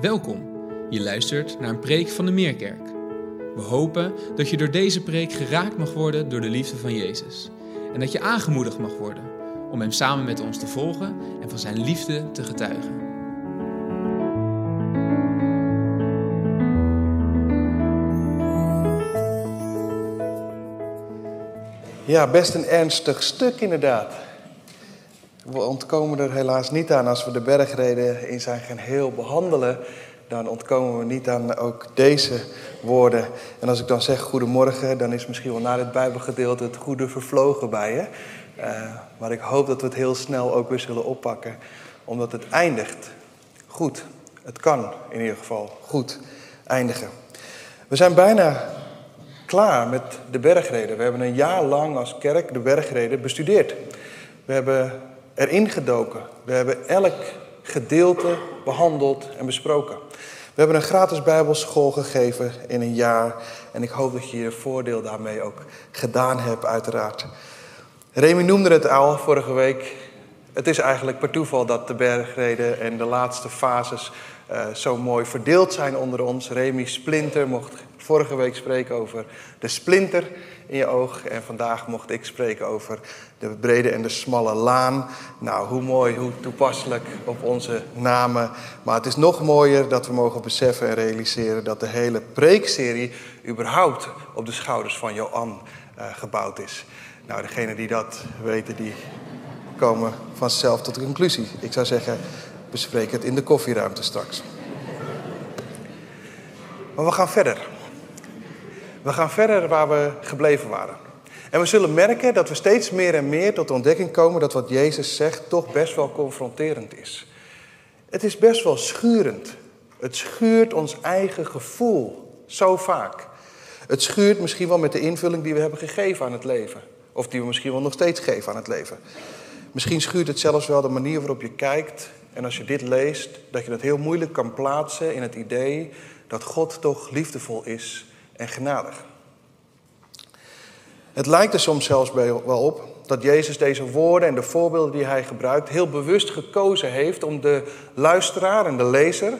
Welkom. Je luistert naar een preek van de Meerkerk. We hopen dat je door deze preek geraakt mag worden door de liefde van Jezus. En dat je aangemoedigd mag worden om Hem samen met ons te volgen en van Zijn liefde te getuigen. Ja, best een ernstig stuk inderdaad. We ontkomen er helaas niet aan als we de bergreden in zijn geheel behandelen. Dan ontkomen we niet aan ook deze woorden. En als ik dan zeg goedemorgen, dan is misschien wel na dit Bijbelgedeelte het goede vervlogen bij je. Uh, maar ik hoop dat we het heel snel ook weer zullen oppakken. Omdat het eindigt goed. Het kan in ieder geval goed eindigen. We zijn bijna klaar met de bergreden. We hebben een jaar lang als kerk de bergreden bestudeerd. We hebben erin gedoken. We hebben elk gedeelte behandeld en besproken. We hebben een gratis Bijbelschool gegeven in een jaar. En ik hoop dat je je voordeel daarmee ook gedaan hebt, uiteraard. Remy noemde het al vorige week. Het is eigenlijk per toeval dat de bergreden en de laatste fases uh, zo mooi verdeeld zijn onder ons. Remy Splinter mocht vorige week spreken over de splinter in je oog. En vandaag mocht ik spreken over de brede en de smalle laan. Nou, hoe mooi, hoe toepasselijk op onze namen. Maar het is nog mooier dat we mogen beseffen en realiseren dat de hele preekserie überhaupt op de schouders van Johan uh, gebouwd is. Nou, degenen die dat weten, die komen vanzelf tot de conclusie. Ik zou zeggen, bespreek het in de koffieruimte straks. Maar we gaan verder. We gaan verder waar we gebleven waren. En we zullen merken dat we steeds meer en meer tot de ontdekking komen dat wat Jezus zegt toch best wel confronterend is. Het is best wel schurend. Het schuurt ons eigen gevoel zo vaak. Het schuurt misschien wel met de invulling die we hebben gegeven aan het leven. Of die we misschien wel nog steeds geven aan het leven. Misschien schuurt het zelfs wel de manier waarop je kijkt. En als je dit leest, dat je dat heel moeilijk kan plaatsen in het idee dat God toch liefdevol is en genadig. Het lijkt er soms zelfs wel op dat Jezus deze woorden en de voorbeelden die hij gebruikt heel bewust gekozen heeft om de luisteraar en de lezer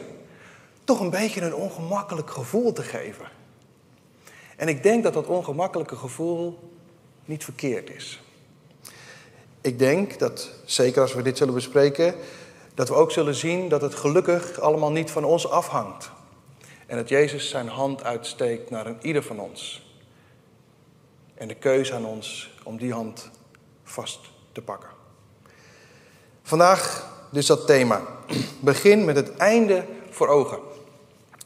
toch een beetje een ongemakkelijk gevoel te geven. En ik denk dat dat ongemakkelijke gevoel niet verkeerd is. Ik denk dat, zeker als we dit zullen bespreken, dat we ook zullen zien dat het gelukkig allemaal niet van ons afhangt. En dat Jezus zijn hand uitsteekt naar een ieder van ons. En de keuze aan ons om die hand vast te pakken. Vandaag dus dat thema. Begin met het einde voor ogen.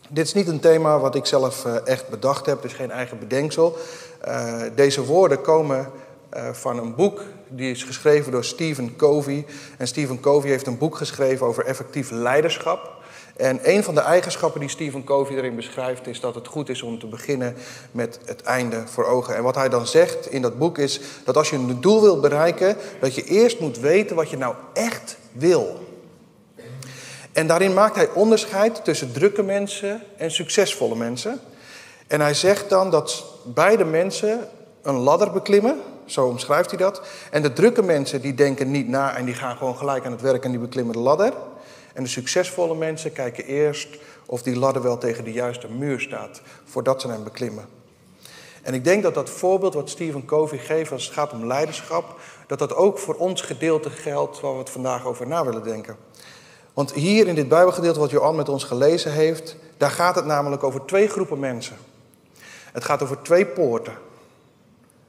Dit is niet een thema wat ik zelf eh, echt bedacht heb, is geen eigen bedenksel. Uh, deze woorden komen uh, van een boek die is geschreven door Stephen Covey. En Stephen Covey heeft een boek geschreven over effectief leiderschap. En een van de eigenschappen die Stephen Covey erin beschrijft, is dat het goed is om te beginnen met het einde voor ogen. En wat hij dan zegt in dat boek is dat als je een doel wilt bereiken, dat je eerst moet weten wat je nou echt wil. En daarin maakt hij onderscheid tussen drukke mensen en succesvolle mensen. En hij zegt dan dat beide mensen een ladder beklimmen, zo omschrijft hij dat. En de drukke mensen die denken niet na en die gaan gewoon gelijk aan het werk en die beklimmen de ladder. En de succesvolle mensen kijken eerst of die ladder wel tegen de juiste muur staat voordat ze hem beklimmen. En ik denk dat dat voorbeeld wat Stephen Covey geeft als het gaat om leiderschap, dat dat ook voor ons gedeelte geldt waar we het vandaag over na willen denken. Want hier in dit Bijbelgedeelte wat Johan met ons gelezen heeft, daar gaat het namelijk over twee groepen mensen. Het gaat over twee poorten.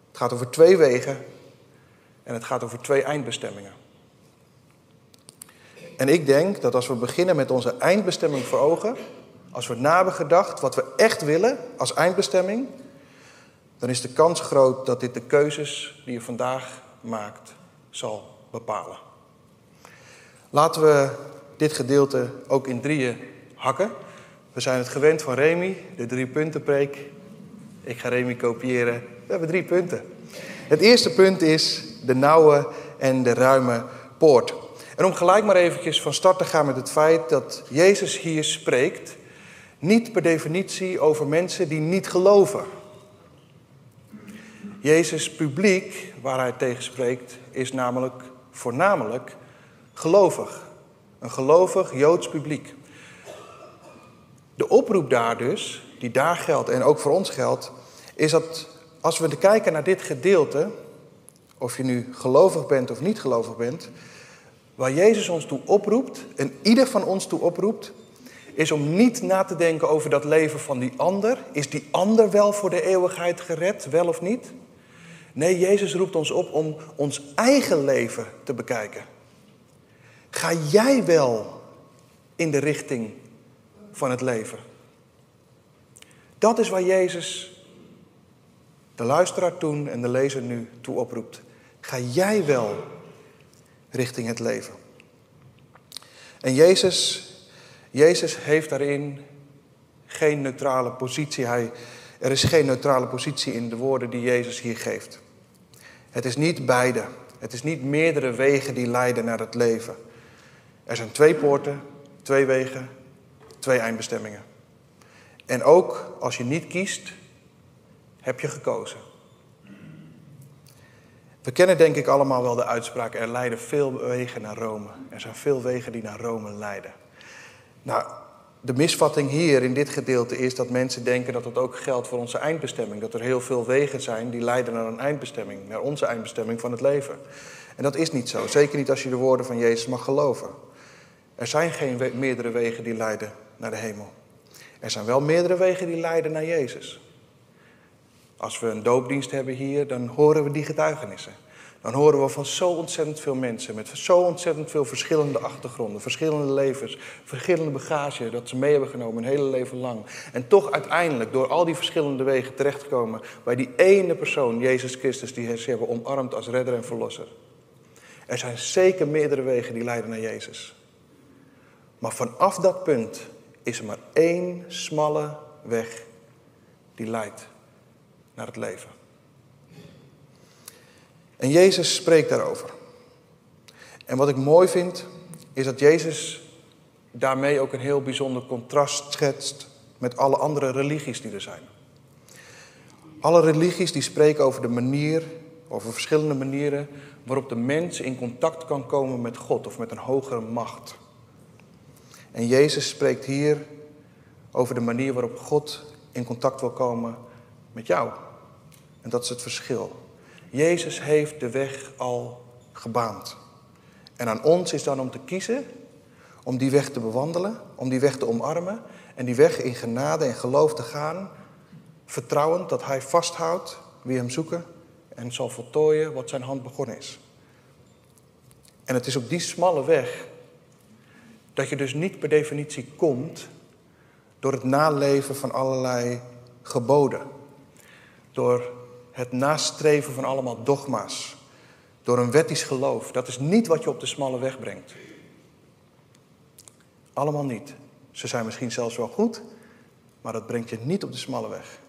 Het gaat over twee wegen. En het gaat over twee eindbestemmingen. En ik denk dat als we beginnen met onze eindbestemming voor ogen, als we na hebben gedacht wat we echt willen als eindbestemming, dan is de kans groot dat dit de keuzes die je vandaag maakt zal bepalen. Laten we dit gedeelte ook in drieën hakken. We zijn het gewend van Remy, de drie punten preek. Ik ga Remy kopiëren. We hebben drie punten. Het eerste punt is de nauwe en de ruime poort. En om gelijk maar eventjes van start te gaan met het feit dat Jezus hier spreekt, niet per definitie over mensen die niet geloven. Jezus' publiek, waar hij tegen spreekt, is namelijk voornamelijk gelovig. Een gelovig Joods publiek. De oproep daar dus, die daar geldt en ook voor ons geldt, is dat als we kijken naar dit gedeelte, of je nu gelovig bent of niet gelovig bent, waar Jezus ons toe oproept en ieder van ons toe oproept, is om niet na te denken over dat leven van die ander. Is die ander wel voor de eeuwigheid gered, wel of niet? Nee, Jezus roept ons op om ons eigen leven te bekijken. Ga jij wel in de richting van het leven? Dat is waar Jezus de luisteraar toen en de lezer nu toe oproept. Ga jij wel richting het leven? En Jezus, Jezus heeft daarin geen neutrale positie. Hij, er is geen neutrale positie in de woorden die Jezus hier geeft. Het is niet beide. Het is niet meerdere wegen die leiden naar het leven. Er zijn twee poorten, twee wegen, twee eindbestemmingen. En ook als je niet kiest, heb je gekozen. We kennen denk ik allemaal wel de uitspraak: er leiden veel wegen naar Rome. Er zijn veel wegen die naar Rome leiden. Nou, de misvatting hier in dit gedeelte is dat mensen denken dat het ook geldt voor onze eindbestemming. Dat er heel veel wegen zijn die leiden naar een eindbestemming, naar onze eindbestemming van het leven. En dat is niet zo, zeker niet als je de woorden van Jezus mag geloven. Er zijn geen meerdere wegen die leiden naar de hemel. Er zijn wel meerdere wegen die leiden naar Jezus. Als we een doopdienst hebben hier, dan horen we die getuigenissen. Dan horen we van zo ontzettend veel mensen met zo ontzettend veel verschillende achtergronden, verschillende levens, verschillende bagage dat ze mee hebben genomen een hele leven lang. En toch uiteindelijk door al die verschillende wegen terechtkomen bij die ene persoon, Jezus Christus, die ze hebben omarmd als redder en verlosser. Er zijn zeker meerdere wegen die leiden naar Jezus. Maar vanaf dat punt is er maar één smalle weg die leidt naar het leven. En Jezus spreekt daarover. En wat ik mooi vind, is dat Jezus daarmee ook een heel bijzonder contrast schetst met alle andere religies die er zijn. Alle religies die spreken over de manier, over verschillende manieren waarop de mens in contact kan komen met God of met een hogere macht. En Jezus spreekt hier over de manier waarop God in contact wil komen met jou. En dat is het verschil. Jezus heeft de weg al gebaand. En aan ons is dan om te kiezen, om die weg te bewandelen, om die weg te omarmen en die weg in genade en geloof te gaan, vertrouwend dat Hij vasthoudt wie Hem zoeken en zal voltooien wat Zijn hand begonnen is. En het is op die smalle weg dat je dus niet per definitie komt door het naleven van allerlei geboden. Door het nastreven van allemaal dogma's. Door een wettisch geloof. Dat is niet wat je op de smalle weg brengt. Allemaal niet. Ze zijn misschien zelfs wel goed, maar dat brengt je niet op de smalle weg.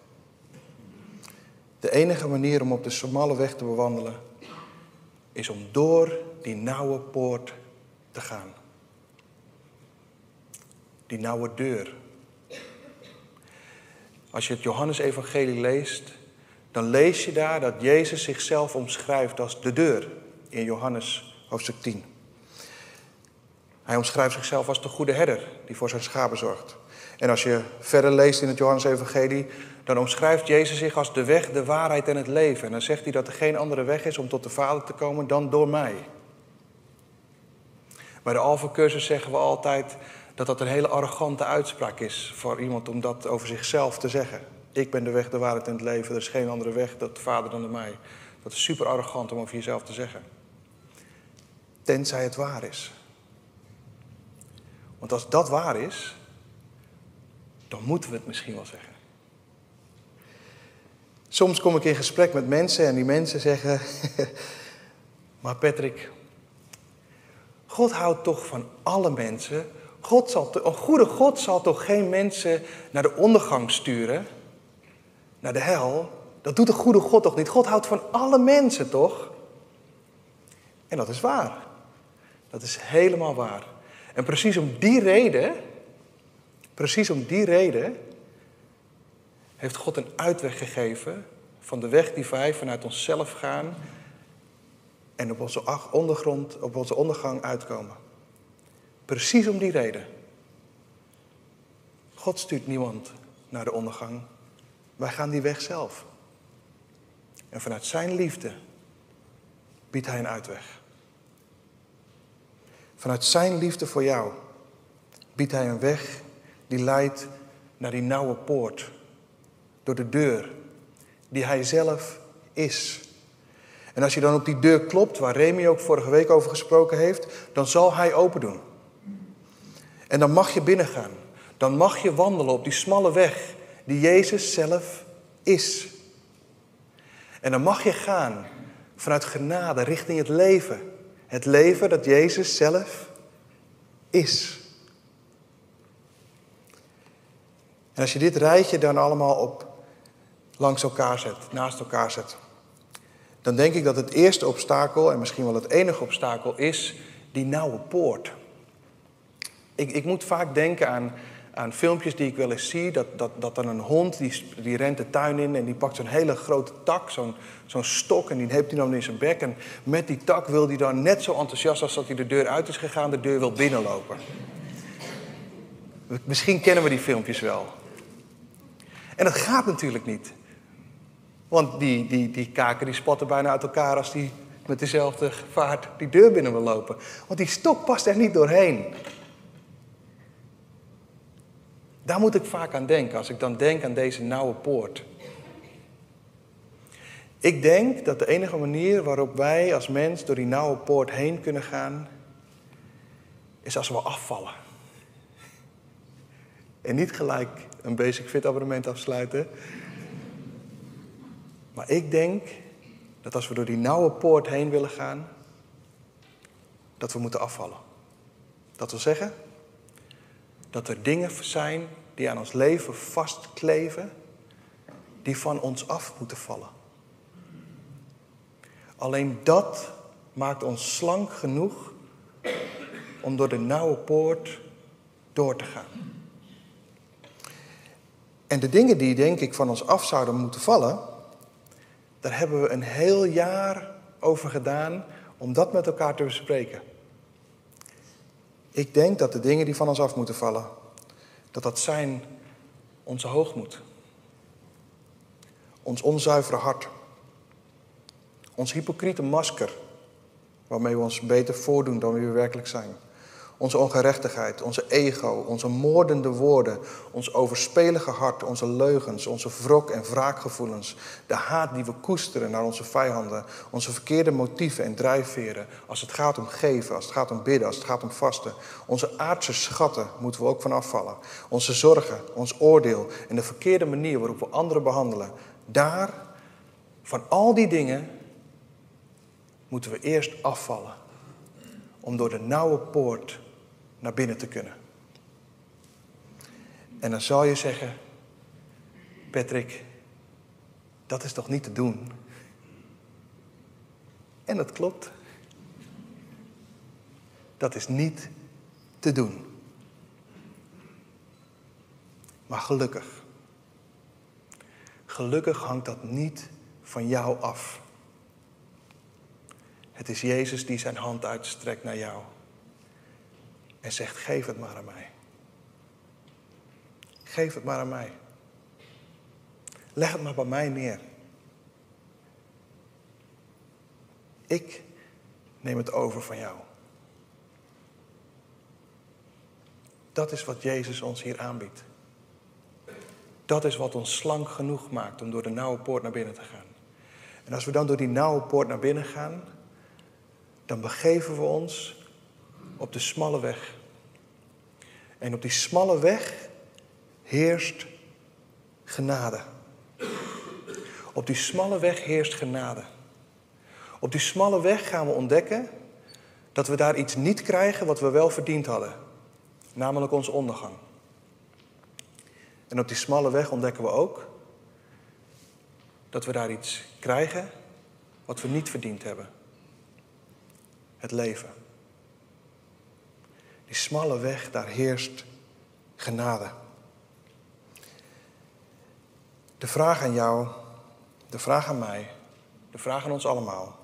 De enige manier om op de smalle weg te bewandelen is om door die nauwe poort te gaan. Die nauwe deur. Als je het Johannesevangelie leest, dan lees je daar dat Jezus zichzelf omschrijft als de deur in Johannes hoofdstuk 10. Hij omschrijft zichzelf als de goede herder die voor zijn schapen zorgt. En als je verder leest in het Johannes-evangelie, dan omschrijft Jezus zich als de weg, de waarheid en het leven. En dan zegt hij dat er geen andere weg is om tot de Vader te komen dan door mij. Bij de Alpha-cursus zeggen we altijd dat dat een hele arrogante uitspraak is voor iemand om dat over zichzelf te zeggen. Ik ben de weg, de waarheid en het leven. Er is geen andere weg de Vader dan door mij. Dat is super arrogant om over jezelf te zeggen. Tenzij het waar is. Want als dat waar is, dan moeten we het misschien wel zeggen. Soms kom ik in gesprek met mensen en die mensen zeggen: Maar Patrick, God houdt toch van alle mensen. God zal een goede God zal toch geen mensen naar de ondergang sturen? Naar de hel, dat doet de goede God toch niet? God houdt van alle mensen toch? En dat is waar. Dat is helemaal waar. En precies om die reden, precies om die reden, heeft God een uitweg gegeven van de weg die wij vanuit onszelf gaan en op onze ondergrond, op onze ondergang uitkomen. Precies om die reden. God stuurt niemand naar de ondergang. Wij gaan die weg zelf. En vanuit zijn liefde biedt hij een uitweg. Vanuit zijn liefde voor jou biedt hij een weg die leidt naar die nauwe poort. Door de deur die hij zelf is. En als je dan op die deur klopt, waar Remy ook vorige week over gesproken heeft, dan zal hij open doen. En dan mag je binnengaan. Dan mag je wandelen op die smalle weg die Jezus zelf is. En dan mag je gaan vanuit genade richting het leven. Het leven dat Jezus zelf is. En als je dit rijtje dan allemaal op langs elkaar zet, naast elkaar zet, dan denk ik dat het eerste obstakel, en misschien wel het enige obstakel, is die nauwe poort. Ik, ik moet vaak denken aan, aan filmpjes die ik wel eens zie, dat, dat, dat dan een hond, die, die rent de tuin in en die pakt zo'n hele grote tak, zo'n zo'n stok, en die heeft hij dan in zijn bek. En met die tak wil hij dan net zo enthousiast als dat hij de deur uit is gegaan, de deur wil binnenlopen. Misschien kennen we die filmpjes wel. En dat gaat natuurlijk niet. Want die, die, die kaken die spatten bijna uit elkaar als die met dezelfde vaart die deur binnen wil lopen. Want die stok past er niet doorheen. Daar moet ik vaak aan denken als ik dan denk aan deze nauwe poort. Ik denk dat de enige manier waarop wij als mens door die nauwe poort heen kunnen gaan, is als we afvallen. En niet gelijk een basic fit abonnement afsluiten. Maar ik denk dat als we door die nauwe poort heen willen gaan, dat we moeten afvallen. Dat wil zeggen dat er dingen zijn die aan ons leven vastkleven, die van ons af moeten vallen. Alleen dat maakt ons slank genoeg om door de nauwe poort door te gaan. En de dingen die denk ik van ons af zouden moeten vallen, daar hebben we een heel jaar over gedaan om dat met elkaar te bespreken. Ik denk dat de dingen die van ons af moeten vallen, dat dat zijn onze hoogmoed, ons onzuivere hart, ons hypocriete masker, waarmee we ons beter voordoen dan we werkelijk zijn. Onze ongerechtigheid, onze ego, onze moordende woorden, ons overspelige hart, onze leugens, onze wrok en wraakgevoelens, de haat die we koesteren naar onze vijanden, onze verkeerde motieven en drijfveren als het gaat om geven, als het gaat om bidden, als het gaat om vasten. Onze aardse schatten moeten we ook van afvallen. Onze zorgen, ons oordeel en de verkeerde manier waarop we anderen behandelen. Daar, van al die dingen, moeten we eerst afvallen om door de nauwe poort naar binnen te kunnen. En dan zal je zeggen, Patrick, dat is toch niet te doen? En dat klopt. Dat is niet te doen. Maar gelukkig. Gelukkig hangt dat niet van jou af. Het is Jezus die zijn hand uitstrekt naar jou en zegt: Geef het maar aan mij. Geef het maar aan mij. Leg het maar bij mij neer. Ik neem het over van jou. Dat is wat Jezus ons hier aanbiedt. Dat is wat ons slank genoeg maakt om door de nauwe poort naar binnen te gaan. En als we dan door die nauwe poort naar binnen gaan, dan begeven we ons op de smalle weg. En op die smalle weg heerst genade. Op die smalle weg heerst genade. Op die smalle weg gaan we ontdekken dat we daar iets niet krijgen wat we wel verdiend hadden, namelijk onze ondergang. En op die smalle weg ontdekken we ook dat we daar iets krijgen wat we niet verdiend hebben. Het leven. Die smalle weg, daar heerst genade. De vraag aan jou, de vraag aan mij, de vraag aan ons allemaal.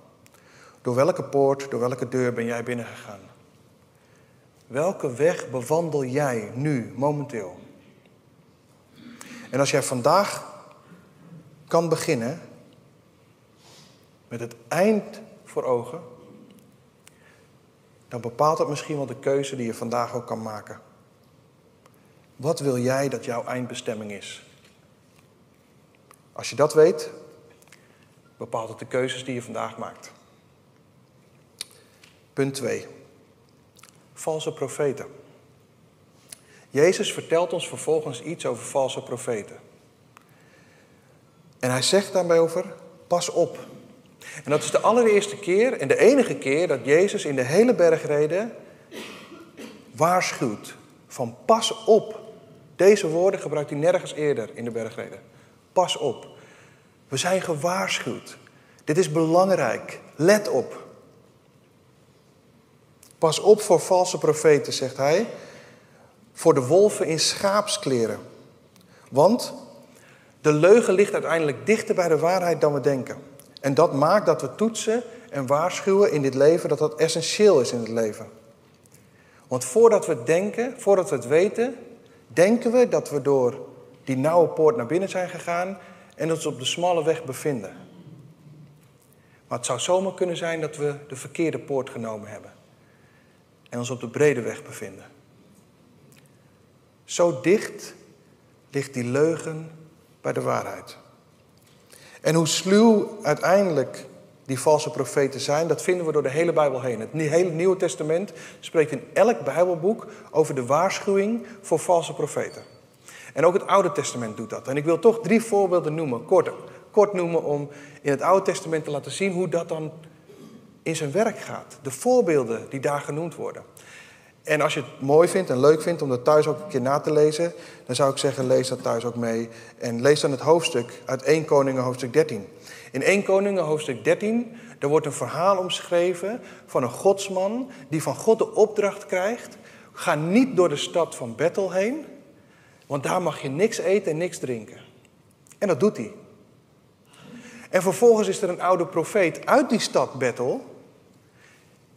Door welke poort, door welke deur ben jij binnengegaan? Welke weg bewandel jij nu, momenteel? En als jij vandaag kan beginnen met het eind voor ogen, dan bepaalt dat misschien wel de keuze die je vandaag ook kan maken. Wat wil jij dat jouw eindbestemming is? Als je dat weet, bepaalt het de keuzes die je vandaag maakt. Punt 2. Valse profeten. Jezus vertelt ons vervolgens iets over valse profeten. En hij zegt daarbij over, pas op. En dat is de allereerste keer en de enige keer dat Jezus in de hele bergreden waarschuwt van pas op. Deze woorden gebruikt hij nergens eerder in de bergreden. Pas op. We zijn gewaarschuwd. Dit is belangrijk. Let op. Pas op voor valse profeten, zegt hij. Voor de wolven in schaapskleren. Want de leugen ligt uiteindelijk dichter bij de waarheid dan we denken. En dat maakt dat we toetsen en waarschuwen in dit leven, dat dat essentieel is in het leven. Want voordat we denken, voordat we het weten, denken we dat we door die nauwe poort naar binnen zijn gegaan en ons op de smalle weg bevinden. Maar het zou zomaar kunnen zijn dat we de verkeerde poort genomen hebben en ons op de brede weg bevinden. Zo dicht ligt die leugen bij de waarheid. En hoe sluw uiteindelijk die valse profeten zijn, dat vinden we door de hele Bijbel heen. Het hele Nieuwe Testament spreekt in elk Bijbelboek over de waarschuwing voor valse profeten. En ook het Oude Testament doet dat. En ik wil toch drie voorbeelden noemen, kort, kort noemen, om in het Oude Testament te laten zien hoe dat dan in zijn werk gaat. De voorbeelden die daar genoemd worden. En als je het mooi vindt en leuk vindt om dat thuis ook een keer na te lezen, dan zou ik zeggen, lees dat thuis ook mee. En lees dan het hoofdstuk uit 1 Koningen hoofdstuk 13. In 1 Koningen hoofdstuk 13, daar wordt een verhaal omschreven van een godsman die van God de opdracht krijgt, ga niet door de stad van Bethel heen, want daar mag je niks eten en niks drinken. En dat doet hij. En vervolgens is er een oude profeet uit die stad Bethel,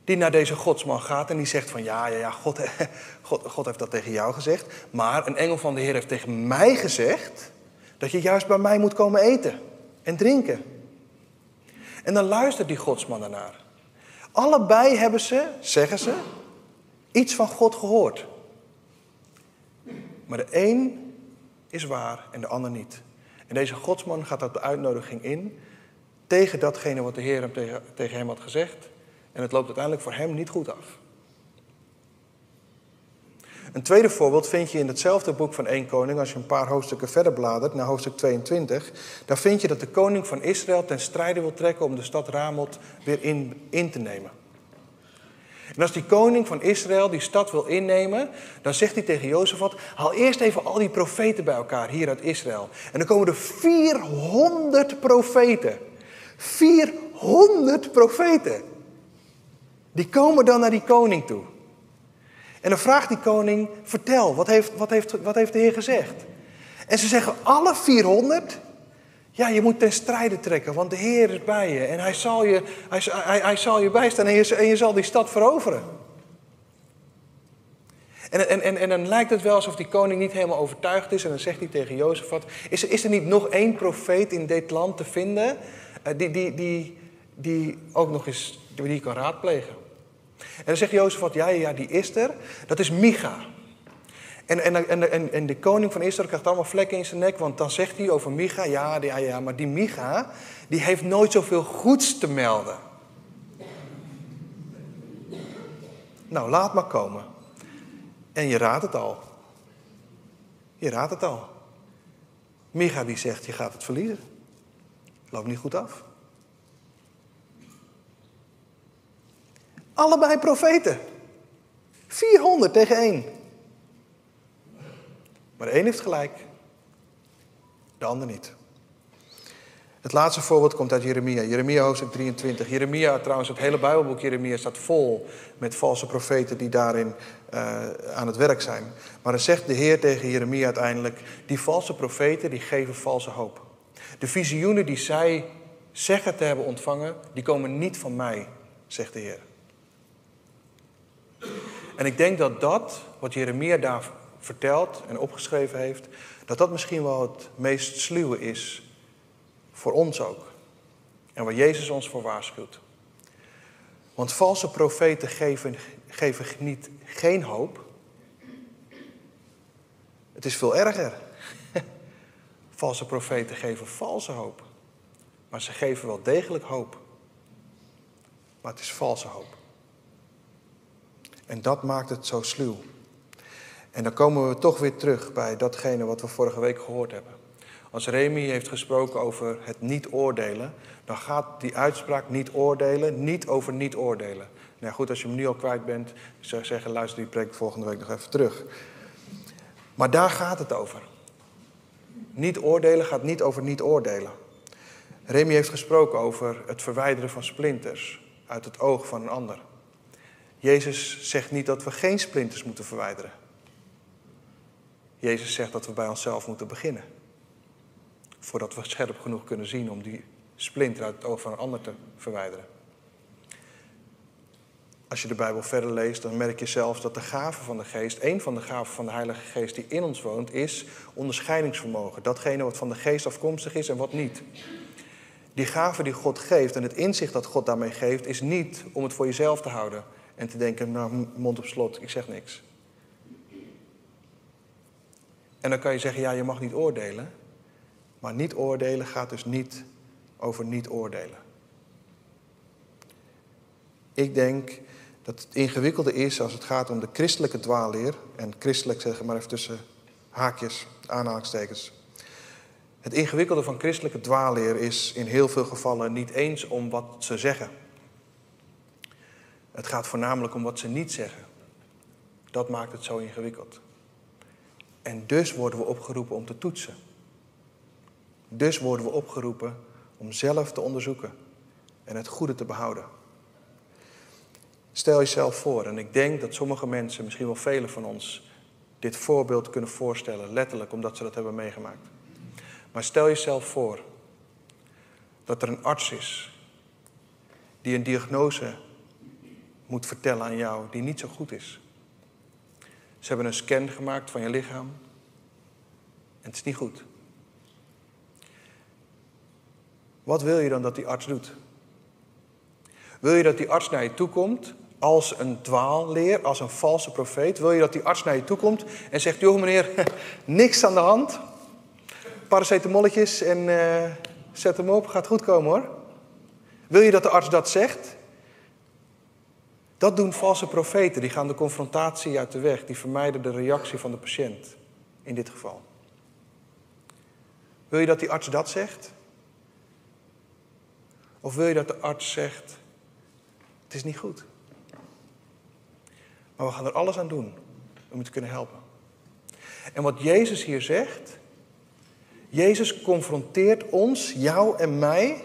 die naar deze godsman gaat en die zegt van ja, ja, ja, God, God, God heeft dat tegen jou gezegd. Maar een engel van de Heer heeft tegen mij gezegd dat je juist bij mij moet komen eten en drinken. En dan luistert die godsman daarnaar. Allebei hebben ze, zeggen ze, iets van God gehoord. Maar de een is waar en de ander niet. En deze godsman gaat op de uitnodiging in tegen datgene wat de Heer hem tegen, tegen hem had gezegd. En het loopt uiteindelijk voor hem niet goed af. Een tweede voorbeeld vind je in hetzelfde boek van 1 Koning, als je een paar hoofdstukken verder bladert, naar hoofdstuk 22. Daar vind je dat de koning van Israël ten strijde wil trekken om de stad Ramot weer in, in te nemen. En als die koning van Israël die stad wil innemen, dan zegt hij tegen Jozefat: haal eerst even al die profeten bij elkaar hier uit Israël. En dan komen er 400 profeten. 400 profeten. Die komen dan naar die koning toe. En dan vraagt die koning, vertel, wat heeft, wat heeft, wat heeft de Heer gezegd? En ze zeggen, alle 400, ja, je moet ten strijde trekken, want de Heer is bij je. En hij zal je, hij, hij, zal je bijstaan en je, zal die stad veroveren. En, en, en, en dan lijkt het wel alsof die koning niet helemaal overtuigd is. En dan zegt hij tegen Jozefat, is, is er niet nog één profeet in dit land te vinden... Eh, die, die, die, die ook nog eens die kan raadplegen? En dan zegt Jozef wat, ja, ja, die is er. Dat is Micha. En, en, en, en, de koning van Israël krijgt allemaal vlekken in zijn nek, want dan zegt hij over Micha, ja, ja, ja, maar die Micha, die heeft nooit zoveel goeds te melden. Nou, laat maar komen. En je raadt het al. Je raadt het al. Micha die zegt, je gaat het verliezen. Loopt niet goed af. Allebei profeten. 400 tegen 1. Maar de een heeft gelijk, de ander niet. Het laatste voorbeeld komt uit Jeremia. Jeremia hoofdstuk 23. Jeremia, trouwens, het hele Bijbelboek Jeremia staat vol met valse profeten die daarin uh, aan het werk zijn. Maar dan zegt de Heer tegen Jeremia uiteindelijk: die valse profeten die geven valse hoop. De visioenen die zij zeggen te hebben ontvangen, die komen niet van mij, zegt de Heer. En ik denk dat dat, wat Jeremia daar verteld en opgeschreven heeft, dat dat misschien wel het meest sluwe is voor ons ook. En waar Jezus ons voor waarschuwt. Want valse profeten geven, geven niet, geen hoop. Het is veel erger. Valse profeten geven valse hoop. Maar ze geven wel degelijk hoop. Maar het is valse hoop. En dat maakt het zo sluw. En dan komen we toch weer terug bij datgene wat we vorige week gehoord hebben. Als Remy heeft gesproken over het niet oordelen, dan gaat die uitspraak niet oordelen niet over niet oordelen. Nou goed, als je hem nu al kwijt bent, zou ik zeggen, luister die preek volgende week nog even terug. Maar daar gaat het over. Niet oordelen gaat niet over niet oordelen. Remy heeft gesproken over het verwijderen van splinters uit het oog van een ander. Jezus zegt niet dat we geen splinters moeten verwijderen. Jezus zegt dat we bij onszelf moeten beginnen. Voordat we scherp genoeg kunnen zien om die splinter uit het oog van een ander te verwijderen. Als je de Bijbel verder leest, dan merk je zelfs dat de gave van de geest, een van de gaven van de Heilige Geest die in ons woont, is onderscheidingsvermogen. Datgene wat van de geest afkomstig is en wat niet. Die gave die God geeft en het inzicht dat God daarmee geeft, is niet om het voor jezelf te houden en te denken, nou mond op slot, ik zeg niks. En dan kan je zeggen, ja, je mag niet oordelen. Maar niet oordelen gaat dus niet over niet oordelen. Ik denk dat het ingewikkelde is als het gaat om de christelijke dwaalleer. En christelijk zeg maar even tussen haakjes, aanhalingstekens. Het ingewikkelde van christelijke dwaalleer is in heel veel gevallen niet eens om wat ze zeggen. Het gaat voornamelijk om wat ze niet zeggen. Dat maakt het zo ingewikkeld. En dus worden we opgeroepen om te toetsen. Dus worden we opgeroepen om zelf te onderzoeken en het goede te behouden. Stel jezelf voor, en ik denk dat sommige mensen, misschien wel velen van ons, dit voorbeeld kunnen voorstellen, letterlijk omdat ze dat hebben meegemaakt. Maar stel jezelf voor dat er een arts is die een diagnose moet vertellen aan jou die niet zo goed is. Ze hebben een scan gemaakt van je lichaam en het is niet goed. Wat wil je dan dat die arts doet? Wil je dat die arts naar je toe komt als een dwaalleer, als een valse profeet? Wil je dat die arts naar je toe komt en zegt: Joh, meneer, niks aan de hand. Paracetamolletjes en uh, zet hem op, gaat goed komen hoor. Wil je dat de arts dat zegt? Dat doen valse profeten. Die gaan de confrontatie uit de weg. Die vermijden de reactie van de patiënt. In dit geval. Wil je dat die arts dat zegt? Of wil je dat de arts zegt: Het is niet goed. Maar we gaan er alles aan doen om je te kunnen helpen. En wat Jezus hier zegt. Jezus confronteert ons, jou en mij,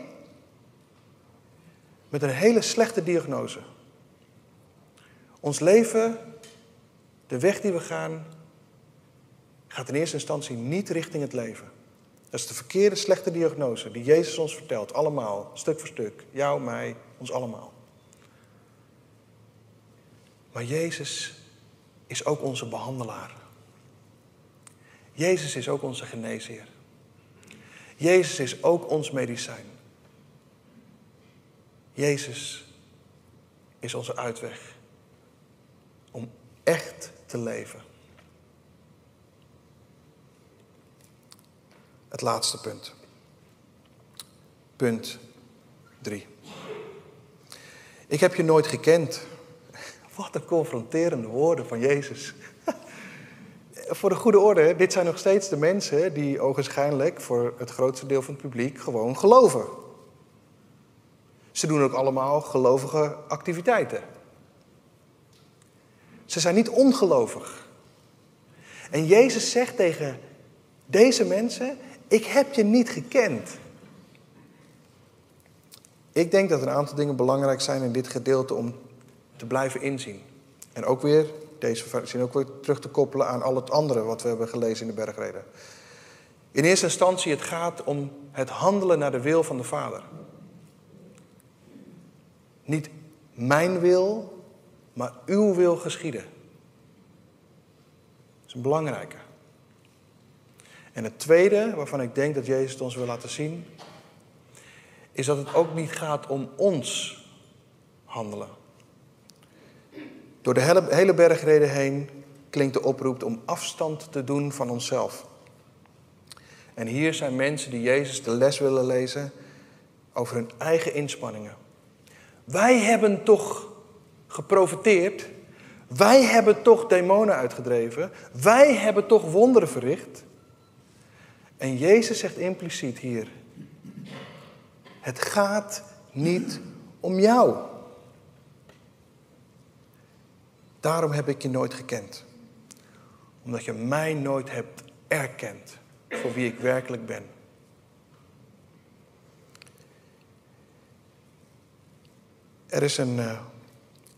met een hele slechte diagnose. Ons leven, de weg die we gaan, gaat in eerste instantie niet richting het leven. Dat is de verkeerde, slechte diagnose die Jezus ons vertelt. Allemaal, stuk voor stuk. Jou, mij, ons allemaal. Maar Jezus is ook onze behandelaar. Jezus is ook onze geneesheer. Jezus is ook ons medicijn. Jezus is onze uitweg echt te leven. Het laatste punt. Punt 3. Ik heb je nooit gekend. Wat een confronterende woorden van Jezus. voor de goede orde, dit zijn nog steeds de mensen die ogenschijnlijk voor het grootste deel van het publiek gewoon geloven. Ze doen ook allemaal gelovige activiteiten. Ze zijn niet ongelovig. En Jezus zegt tegen deze mensen: Ik heb je niet gekend. Ik denk dat een aantal dingen belangrijk zijn in dit gedeelte om te blijven inzien. En ook weer, deze zin ook weer terug te koppelen aan al het andere wat we hebben gelezen in de bergreden. In eerste instantie, het gaat om het handelen naar de wil van de Vader. Niet mijn wil, maar uw wil geschieden. is een belangrijke. En het tweede, waarvan ik denk dat Jezus het ons wil laten zien, is dat het ook niet gaat om ons handelen. Door de hele bergreden heen klinkt de oproep om afstand te doen van onszelf. En hier zijn mensen die Jezus de les willen lezen over hun eigen inspanningen. Wij hebben toch geprofiteerd. Wij hebben toch demonen uitgedreven. Wij hebben toch wonderen verricht. En Jezus zegt impliciet hier: Het gaat niet om jou. Daarom heb ik je nooit gekend. Omdat je mij nooit hebt erkend voor wie ik werkelijk ben. Er is een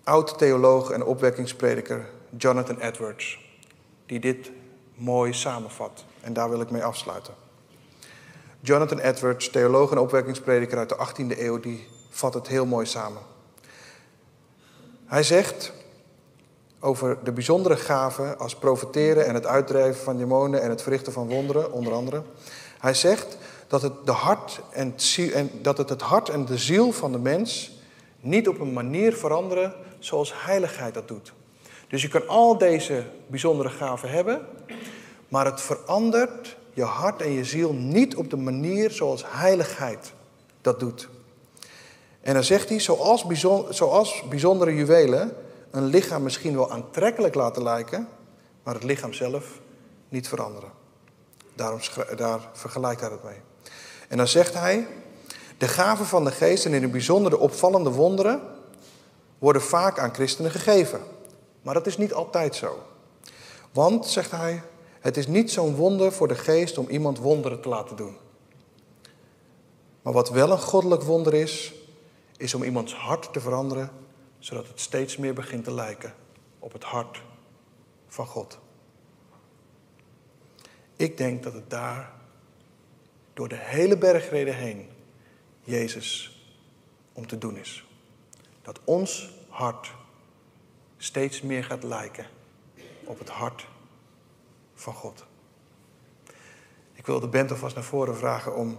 uh, oud theoloog en opwekkingsprediker, Jonathan Edwards, die dit mooi samenvat. En daar wil ik mee afsluiten. Jonathan Edwards, theoloog en opwekkingsprediker uit de 18e eeuw, die vat het heel mooi samen. Hij zegt over de bijzondere gaven als profeteren en het uitdrijven van demonen en het verrichten van wonderen, onder andere. Hij zegt dat het, de hart en, dat het het hart en de ziel van de mens niet op een manier veranderen zoals heiligheid dat doet. Dus je kan al deze bijzondere gaven hebben, maar het verandert je hart en je ziel niet op de manier zoals heiligheid dat doet. En dan zegt hij, zoals, zoals bijzondere juwelen een lichaam misschien wel aantrekkelijk laten lijken, maar het lichaam zelf niet veranderen. Daarom, daar vergelijkt hij het mee. En dan zegt hij, de gaven van de geest en in het bijzonder de opvallende wonderen worden vaak aan christenen gegeven. Maar dat is niet altijd zo. Want, zegt hij, het is niet zo'n wonder voor de geest om iemand wonderen te laten doen. Maar wat wel een goddelijk wonder is, is om iemands hart te veranderen, zodat het steeds meer begint te lijken op het hart van God. Ik denk dat het daar door de hele bergreden heen Jezus om te doen is. Dat ons hart steeds meer gaat lijken op het hart van God. Ik wil de band alvast naar voren vragen om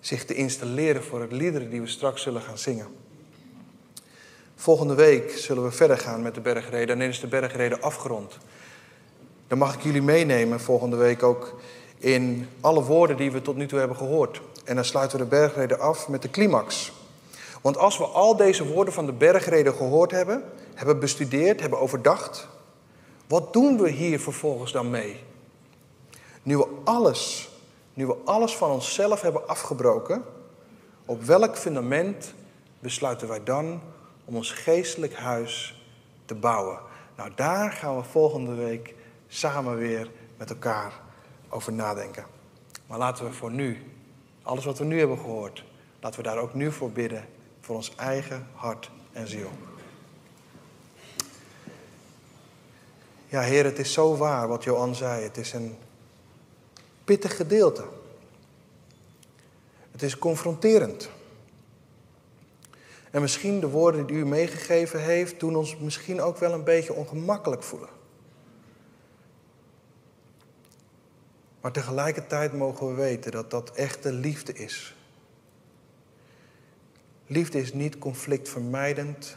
zich te installeren voor het liederen die we straks zullen gaan zingen. Volgende week zullen we verder gaan met de bergreden en dan is de bergreden afgerond. Dan mag ik jullie meenemen volgende week ook in alle woorden die we tot nu toe hebben gehoord. En dan sluiten we de bergreden af met de climax. Want als we al deze woorden van de bergreden gehoord hebben, hebben bestudeerd, hebben overdacht, wat doen we hier vervolgens dan mee? Nu we alles, nu we alles van onszelf hebben afgebroken, op welk fundament besluiten wij dan om ons geestelijk huis te bouwen? Nou, daar gaan we volgende week samen weer met elkaar over nadenken. Maar laten we voor nu, alles wat we nu hebben gehoord, laten we daar ook nu voor bidden, voor ons eigen hart en ziel. Ja, Heer, het is zo waar wat Johan zei. Het is een pittig gedeelte. Het is confronterend. En misschien de woorden die u meegegeven heeft, doen ons misschien ook wel een beetje ongemakkelijk voelen. Maar tegelijkertijd mogen we weten dat dat echte liefde is. Liefde is niet conflictvermijdend.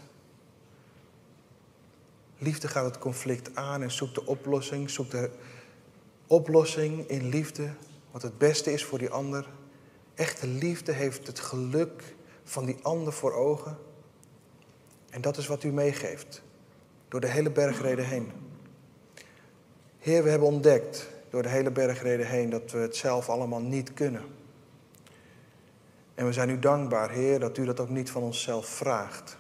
Liefde gaat het conflict aan en zoekt de oplossing, zoekt de oplossing in liefde, wat het beste is voor die ander. Echte liefde heeft het geluk van die ander voor ogen. En dat is wat u meegeeft, door de hele bergreden heen. Heer, we hebben ontdekt door de hele bergreden heen dat we het zelf allemaal niet kunnen. En we zijn u dankbaar, Heer, dat u dat ook niet van onszelf vraagt.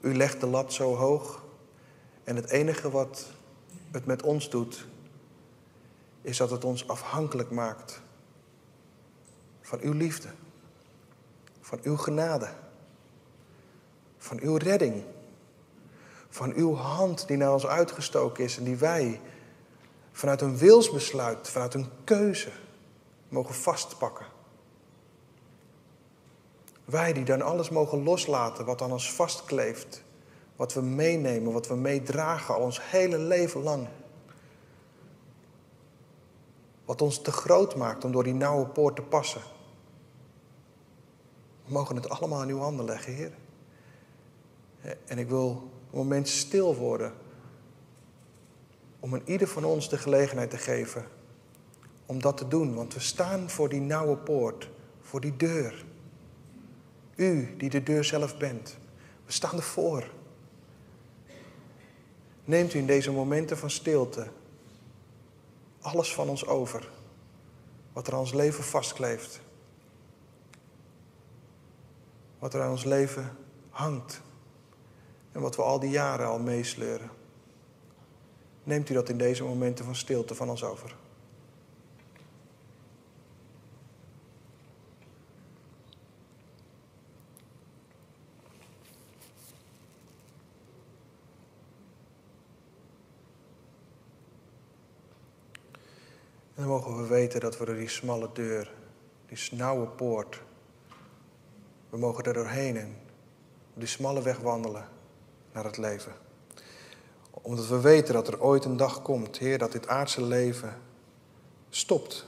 U legt de lat zo hoog en het enige wat het met ons doet, is dat het ons afhankelijk maakt van uw liefde, van uw genade, van uw redding, van uw hand die naar ons uitgestoken is en die wij vanuit een wilsbesluit, vanuit een keuze mogen vastpakken. Wij die dan alles mogen loslaten wat aan ons vastkleeft, Wat we meenemen, wat we meedragen al ons hele leven lang. Wat ons te groot maakt om door die nauwe poort te passen. We mogen het allemaal in uw handen leggen, Heer. En ik wil moment stil worden. Om aan ieder van ons de gelegenheid te geven om dat te doen. Want we staan voor die nauwe poort, voor die deur. U die de deur zelf bent. We staan ervoor. Neemt u in deze momenten van stilte alles van ons over. Wat er aan ons leven vastkleeft. Wat er aan ons leven hangt. En wat we al die jaren al meesleuren. Neemt u dat in deze momenten van stilte van ons over. En dan mogen we weten dat we door die smalle deur, die snauwe poort, we mogen er doorheen en die smalle weg wandelen naar het leven. Omdat we weten dat er ooit een dag komt, Heer, dat dit aardse leven stopt.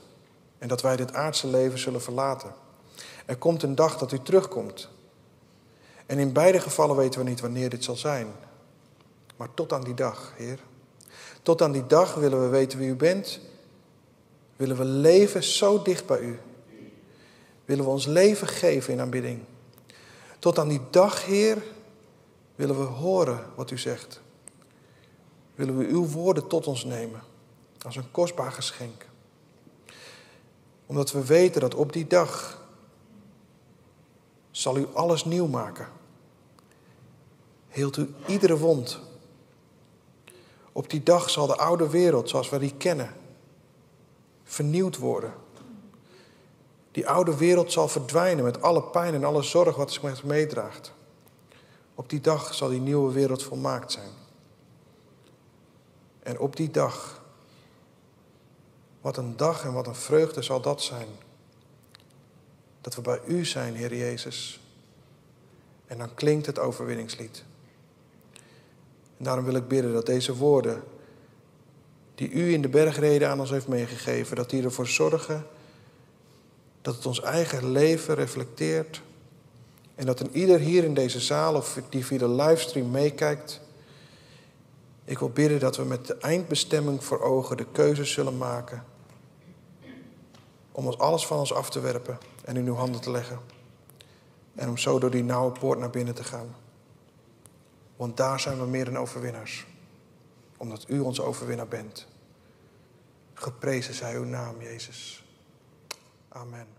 En dat wij dit aardse leven zullen verlaten. Er komt een dag dat u terugkomt. En in beide gevallen weten we niet wanneer dit zal zijn. Maar tot aan die dag, Heer. Tot aan die dag willen we weten wie u bent willen we leven zo dicht bij u. Willen we ons leven geven in aanbidding. Tot aan die dag, Heer, willen we horen wat u zegt. Willen we uw woorden tot ons nemen als een kostbaar geschenk. Omdat we weten dat op die dag zal u alles nieuw maken. Heelt u iedere wond. Op die dag zal de oude wereld zoals we die kennen vernieuwd worden. Die oude wereld zal verdwijnen met alle pijn en alle zorg wat ze met meedraagt. Op die dag zal die nieuwe wereld volmaakt zijn. En op die dag, wat een dag en wat een vreugde zal dat zijn. Dat we bij U zijn, Heer Jezus. En dan klinkt het overwinningslied. En daarom wil ik bidden dat deze woorden die u in de bergreden aan ons heeft meegegeven, dat die ervoor zorgen dat het ons eigen leven reflecteert en dat een ieder hier in deze zaal of die via de livestream meekijkt, ik wil bidden dat we met de eindbestemming voor ogen de keuze zullen maken om ons alles van ons af te werpen en in uw handen te leggen. En om zo door die nauwe poort naar binnen te gaan. Want daar zijn we meer dan overwinnaars omdat u onze overwinnaar bent. Geprezen zij uw naam, Jezus. Amen.